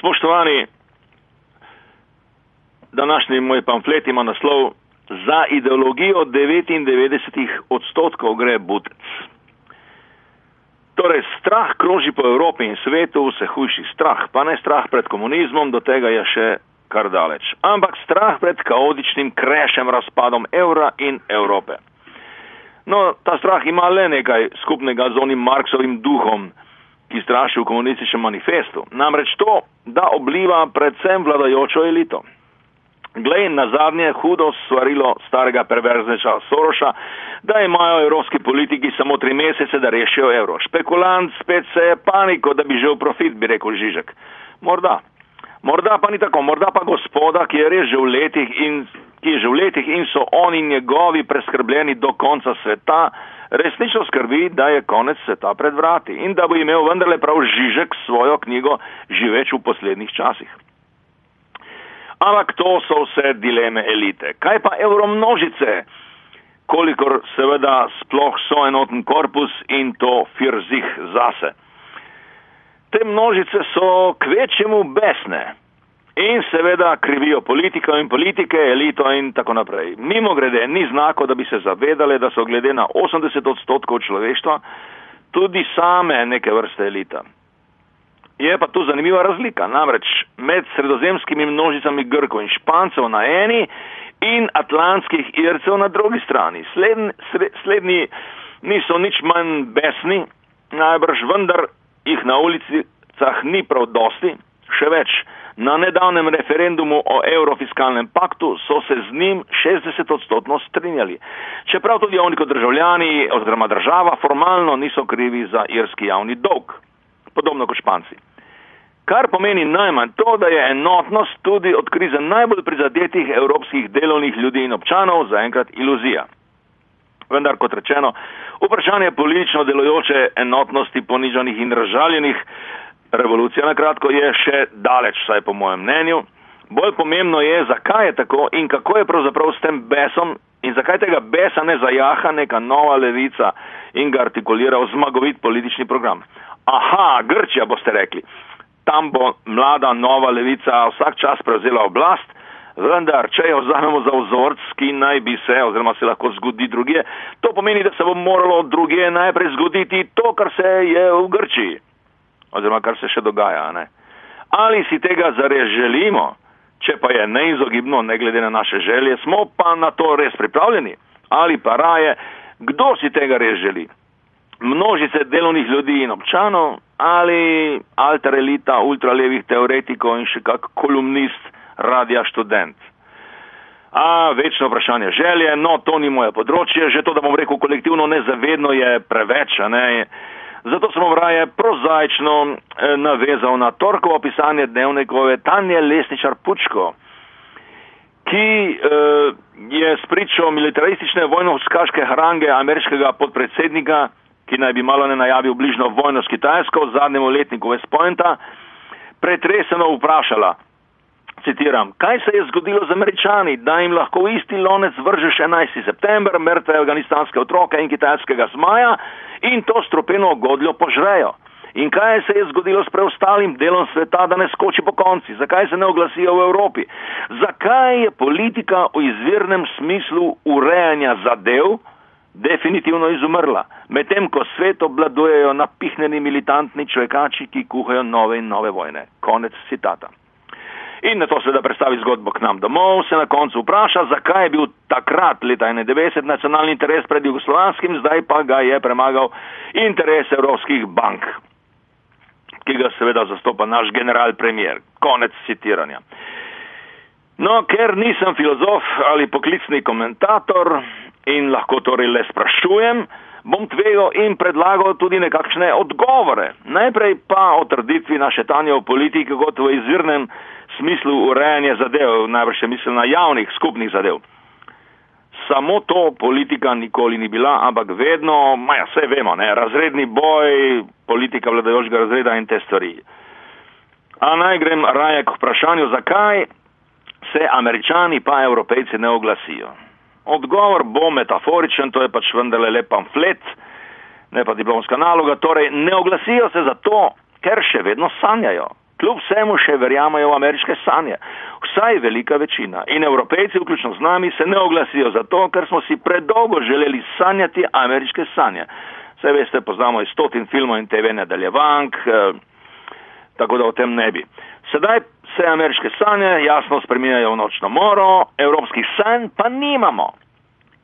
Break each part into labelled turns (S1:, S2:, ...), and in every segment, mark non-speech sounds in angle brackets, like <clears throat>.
S1: Spoštovani, današnji moj pamflet ima naslov Za ideologijo 99 odstotkov gre butec. Torej, strah kroži po Evropi in svetu, vse hujši strah, pa ne strah pred komunizmom, do tega je še kar daleč, ampak strah pred kaotičnim krešem razpadom evra in Evrope. No, ta strah ima le nekaj skupnega z onim Marksovim duhom, ki straši v komunističnem manifestu, namreč to, da obliva predvsem vladajočo elito. Glej na zadnje hudo svarilo starega perverzneča Soroša, da imajo evropski politiki samo tri mesece, da rešijo evro. Špekulant spet se je paniko, da bi že v profit, bi rekel Žižek. Morda. Morda pa ni tako, morda pa gospoda, ki je res že v letih in, ki je že v letih in so oni njegovi preskrbljeni do konca sveta, resnično skrbi, da je konec sveta pred vrati in da bo imel vendarle prav Žižek svojo knjigo živeč v poslednjih časih. Ampak to so vse dileme elite. Kaj pa evromnožice? kolikor seveda sploh so enoten korpus in to firzih zase. Te množice so kvečemu besne in seveda krivijo politiko in politike, elito in tako naprej. Mimo grede, ni znako, da bi se zavedali, da so glede na 80 odstotkov človeštva tudi same neke vrste elita. Je pa tu zanimiva razlika, namreč med sredozemskimi množicami Grkov in Špancev na eni in atlantskih ircev na drugi strani. Slednji, slednji niso nič manj besni, najbrž vendar jih na ulicah ni prav dosti, še več. Na nedavnem referendumu o eurofiskalnem paktu so se z njim 60 odstotno strinjali. Čeprav tudi oni kot državljani oziroma država formalno niso krivi za irski javni dolg. Podobno kot španci kar pomeni najmanj to, da je enotnost tudi od krize najbolj prizadetih evropskih delovnih ljudi in občanov zaenkrat iluzija. Vendar, kot rečeno, vprašanje politično delojoče enotnosti ponižanih in razžaljenih, revolucija na kratko je še daleč, vsaj po mojem mnenju. Bolj pomembno je, zakaj je tako in kako je pravzaprav s tem besom in zakaj tega besa ne zajaha neka nova levica in ga artikulira v zmagovit politični program. Aha, Grčija boste rekli tam bo mlada nova levica vsak čas prevzela oblast, vendar, če jo vzamemo za vzorc, ki naj bi se oziroma se lahko zgodi druge, to pomeni, da se bo moralo druge najprej zgoditi to, kar se je v Grčiji oziroma kar se še dogaja. Ne? Ali si tega zares želimo, če pa je neizogibno, ne glede na naše želje, smo pa na to res pripravljeni? Ali pa raje, kdo si tega res želi? Množice delovnih ljudi in občanov, ali alter elita ultralevih teoretikov in še kak kolumnist radija študent. A, večno vprašanje želje, no, to ni moje področje, že to, da bom rekel kolektivno nezavedno, je preveč, ne. Zato sem vraje prozaično eh, navezal na torkovo pisanje dnevnikove Tanje Lesničar Pučko, ki eh, je spričal militaristične vojno-skaške hrange ameriškega podpredsednika ki naj bi malo ne najavil bližno vojno s Kitajsko, zadnjemu letniku West Pointa, pretreseno vprašala, citiram, kaj se je zgodilo z američani, da jim lahko v isti lonec vržeš 11. september, mrtve afganistanske otroke in kitajskega zmaja in to stropeno godljo požrejo. In kaj se je zgodilo s preostalim delom sveta, da ne skoči po konci? Zakaj se ne oglasijo v Evropi? Zakaj je politika v izvirnem smislu urejanja zadev, definitivno izumrla, medtem ko svet obladujejo napihnjeni militantni človekači, ki kuhajo nove in nove vojne. Konec citata. In na to seveda predstavi zgodbo k nam domov, se na koncu vpraša, zakaj je bil takrat, leta 91, nacionalni interes pred jugoslovanskim, zdaj pa ga je premagal interes evropskih bank, ki ga seveda zastopa naš general premier. Konec citiranja. No, ker nisem filozof ali poklicni komentator, in lahko torej le sprašujem, bom tvegal in predlagal tudi nekakšne odgovore. Najprej pa o trditvi naše tanje v politiki kot v izvirnem smislu urejanja zadev, najbrž še mislim na javnih skupnih zadev. Samo to politika nikoli ni bila, ampak vedno, maja vse vemo, ne, razredni boj, politika vladajočega razreda in te stvari. A naj grem raje k vprašanju, zakaj se američani pa evropejci ne oglasijo. Odgovor bo metaforičen, to je pač vendarle le pamflet, ne pa diplomska naloga. Torej, ne oglasijo se zato, ker še vedno sanjajo, kljub vsemu še verjamajo v ameriške sanje. Vsaj velika večina in evropejci, vključno z nami, se ne oglasijo zato, ker smo si predolgo želeli sanjati ameriške sanje. Vse veste, poznamo iz stotin filmov in TV nadaljevank, eh, tako da o tem ne bi. Sedaj se ameriške sanje jasno spreminjajo v nočno moro, evropskih sanj pa nimamo.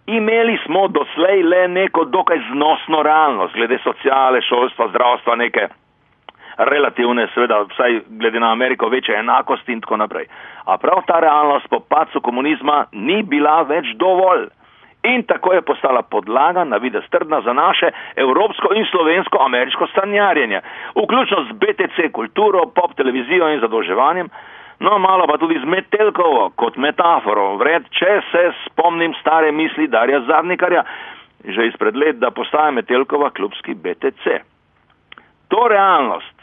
S1: Imeli smo doslej le neko dokaj znosno realnost, glede sociale, šolstva, zdravstva, neke relativne, seveda, vsaj glede na Ameriko, večje enakosti in tako naprej. A prav ta realnost po pacu komunizma ni bila več dovolj. In tako je postala podlaga na vide strdna za naše evropsko in slovensko-ameriško stanjarjenje, vključno z BTC kulturo, pop televizijo in zadolževanjem, no malo pa tudi z Metelkovo kot metaforo, vred, če se spomnim stare misli Darja Zadnikarja, že izpred let, da postaja Metelkova klubski BTC. To realnost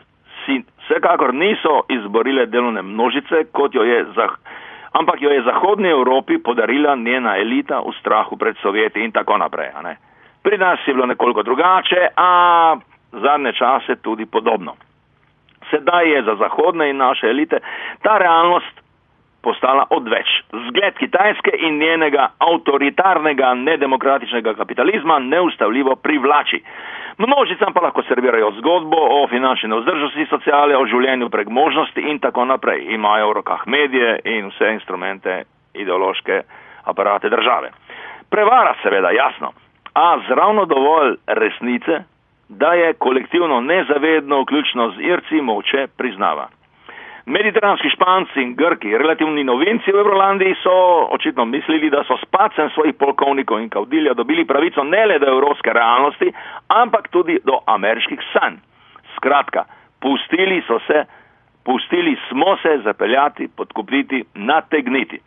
S1: si vsekakor niso izborile delovne množice, kot jo je za ampak jo je Zahodni Evropi podarila njena elita v strahu pred Sovjeti in tako naprej. Pri nas je bilo nekoliko drugače, a zadnje čase tudi podobno. Sedaj je za zahodne in naše elite ta realnost postala odveč. Zgled Kitajske in njenega avtoritarnega, nedemokratičnega kapitalizma neustavljivo privlači. Množicam pa lahko servirajo zgodbo o finančni nevzdržnosti sociale, o življenju prek možnosti in tako naprej. Imajo v rokah medije in vse instrumente ideološke aparate države. Prevara seveda, jasno, a zravno dovolj resnice, da je kolektivno nezavedno, vključno z Irci, moče priznava. Mediteranski španci in grki, relativni novinci v Evrolandiji, so očitno mislili, da so s pacem svojih polkovnikov in kaudilja dobili pravico ne le do evropske realnosti, ampak tudi do ameriških sanj. Skratka, pustili so se, pustili smo se zapeljati, podkupiti, nategniti.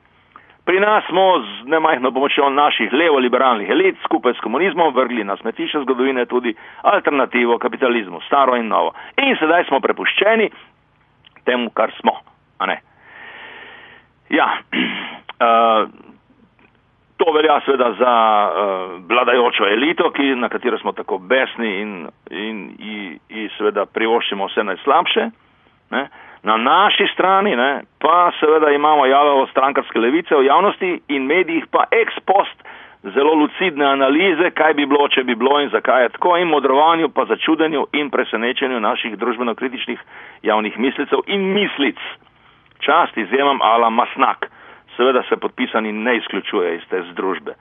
S1: Pri nas smo z nemajhno pomočjo naših levo-liberalnih elit skupaj s komunizmom vrgli na smetišče zgodovine tudi alternativo kapitalizmu, staro in novo. In sedaj smo prepuščeni temu, kar smo. Ja, uh, <clears throat> to velja seveda za uh, vladajočo elito, ki, na katero smo tako besni in, in, in, in seveda privoščimo vse najslabše. Ne? Na naši strani ne, pa seveda imamo jalovo strankarske levice v javnosti in medijih pa ex post zelo lucidne analize, kaj bi bilo, če bi bilo in zakaj je tako, in modrovanju, pa začudenju in presenečenju naših družbeno-kritičnih javnih mislicev in mislic. Čast izjemam ala masnak, seveda se podpisani ne izključuje iz te združbe.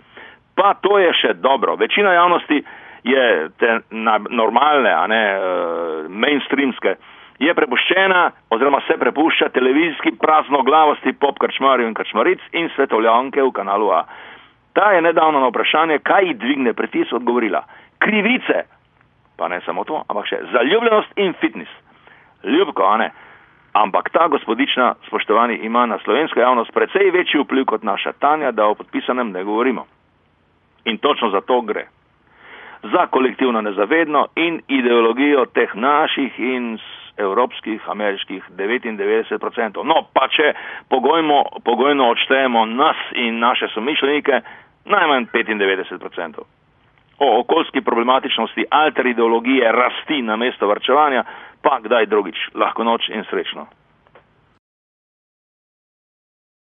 S1: Pa to je še dobro. Večina javnosti je te normalne, a ne uh, mainstreamske, je prepuščena oziroma se prepušča televizijski praznoglavosti pop krčmarjev in krčmaric in svetovljanke v kanalu A. Ta je nedavno na vprašanje, kaj dvigne pritisk, odgovorila: krivice. Pa ne samo to, ampak še zaljubljenost in fitness. Ljubko, a ne. Ampak ta gospodična, spoštovani, ima na slovensko javnost precej večji vpliv kot naša Tanja, da o podpisanem ne govorimo. In točno za to gre. Za kolektivno nezavedno in ideologijo teh naših in evropskih, ameriških 99%. No, pa če pogojmo, pogojno odštejemo nas in naše somišljenike, najmanj 95%. O okoljski problematičnosti alter ideologije rasti na mesto vrčevanja, pa kdaj drugič, lahko noč in srečno.